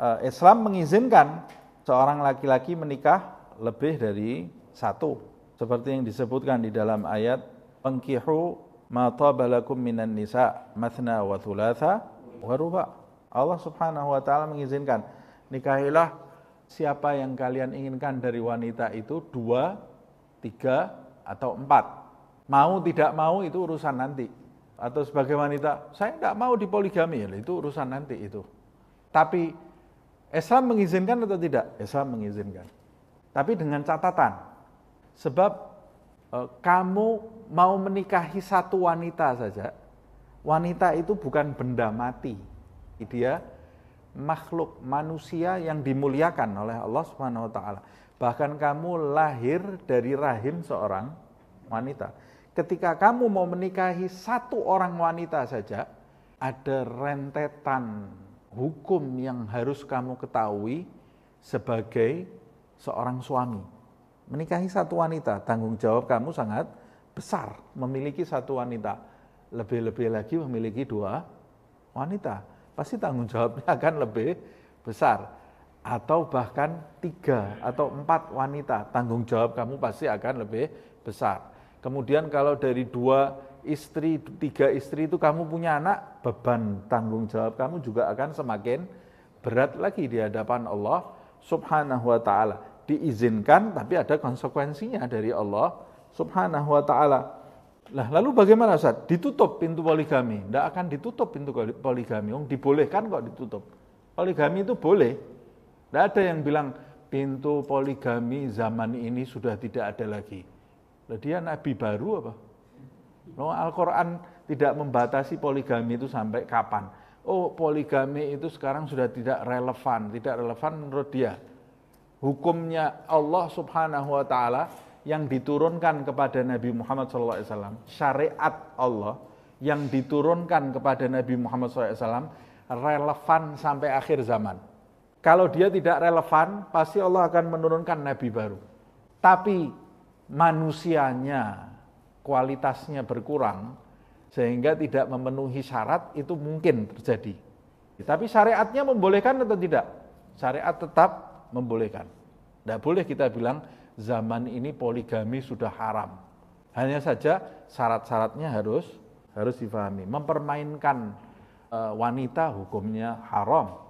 uh, Islam mengizinkan seorang laki-laki menikah lebih dari satu. Seperti yang disebutkan di dalam ayat Pengkihu ma tabalakum minan nisa mathna wa thulatha wa ruba. Allah Subhanahu wa taala mengizinkan nikahilah siapa yang kalian inginkan dari wanita itu dua, tiga, atau empat. Mau tidak mau itu urusan nanti. Atau sebagai wanita, saya tidak mau dipoligami, itu urusan nanti itu. Tapi Islam mengizinkan atau tidak? Islam mengizinkan. Tapi dengan catatan, sebab e, kamu mau menikahi satu wanita saja, wanita itu bukan benda mati. Dia makhluk manusia yang dimuliakan oleh Allah Subhanahu wa taala. Bahkan kamu lahir dari rahim seorang wanita. Ketika kamu mau menikahi satu orang wanita saja, ada rentetan hukum yang harus kamu ketahui sebagai seorang suami. Menikahi satu wanita, tanggung jawab kamu sangat besar. Memiliki satu wanita, lebih-lebih lagi memiliki dua wanita. Pasti tanggung jawabnya akan lebih besar. Atau bahkan tiga atau empat wanita, tanggung jawab kamu pasti akan lebih besar. Kemudian kalau dari dua istri, tiga istri itu kamu punya anak, beban tanggung jawab kamu juga akan semakin berat lagi di hadapan Allah subhanahu wa ta'ala diizinkan tapi ada konsekuensinya dari Allah Subhanahu wa taala. Lah, lalu bagaimana Ustaz? Ditutup pintu poligami? Tidak akan ditutup pintu poligami. Oh, dibolehkan kok ditutup. Poligami itu boleh. Tidak ada yang bilang pintu poligami zaman ini sudah tidak ada lagi. Dia nabi baru apa? No, Al-Quran tidak membatasi poligami itu sampai kapan. Oh, poligami itu sekarang sudah tidak relevan. Tidak relevan menurut dia hukumnya Allah Subhanahu wa taala yang diturunkan kepada Nabi Muhammad SAW, syariat Allah yang diturunkan kepada Nabi Muhammad SAW relevan sampai akhir zaman. Kalau dia tidak relevan, pasti Allah akan menurunkan Nabi baru. Tapi manusianya, kualitasnya berkurang, sehingga tidak memenuhi syarat, itu mungkin terjadi. Tapi syariatnya membolehkan atau tidak? Syariat tetap membolehkan. Tidak boleh kita bilang zaman ini poligami sudah haram. Hanya saja syarat-syaratnya harus harus difahami. Mempermainkan e, wanita hukumnya haram.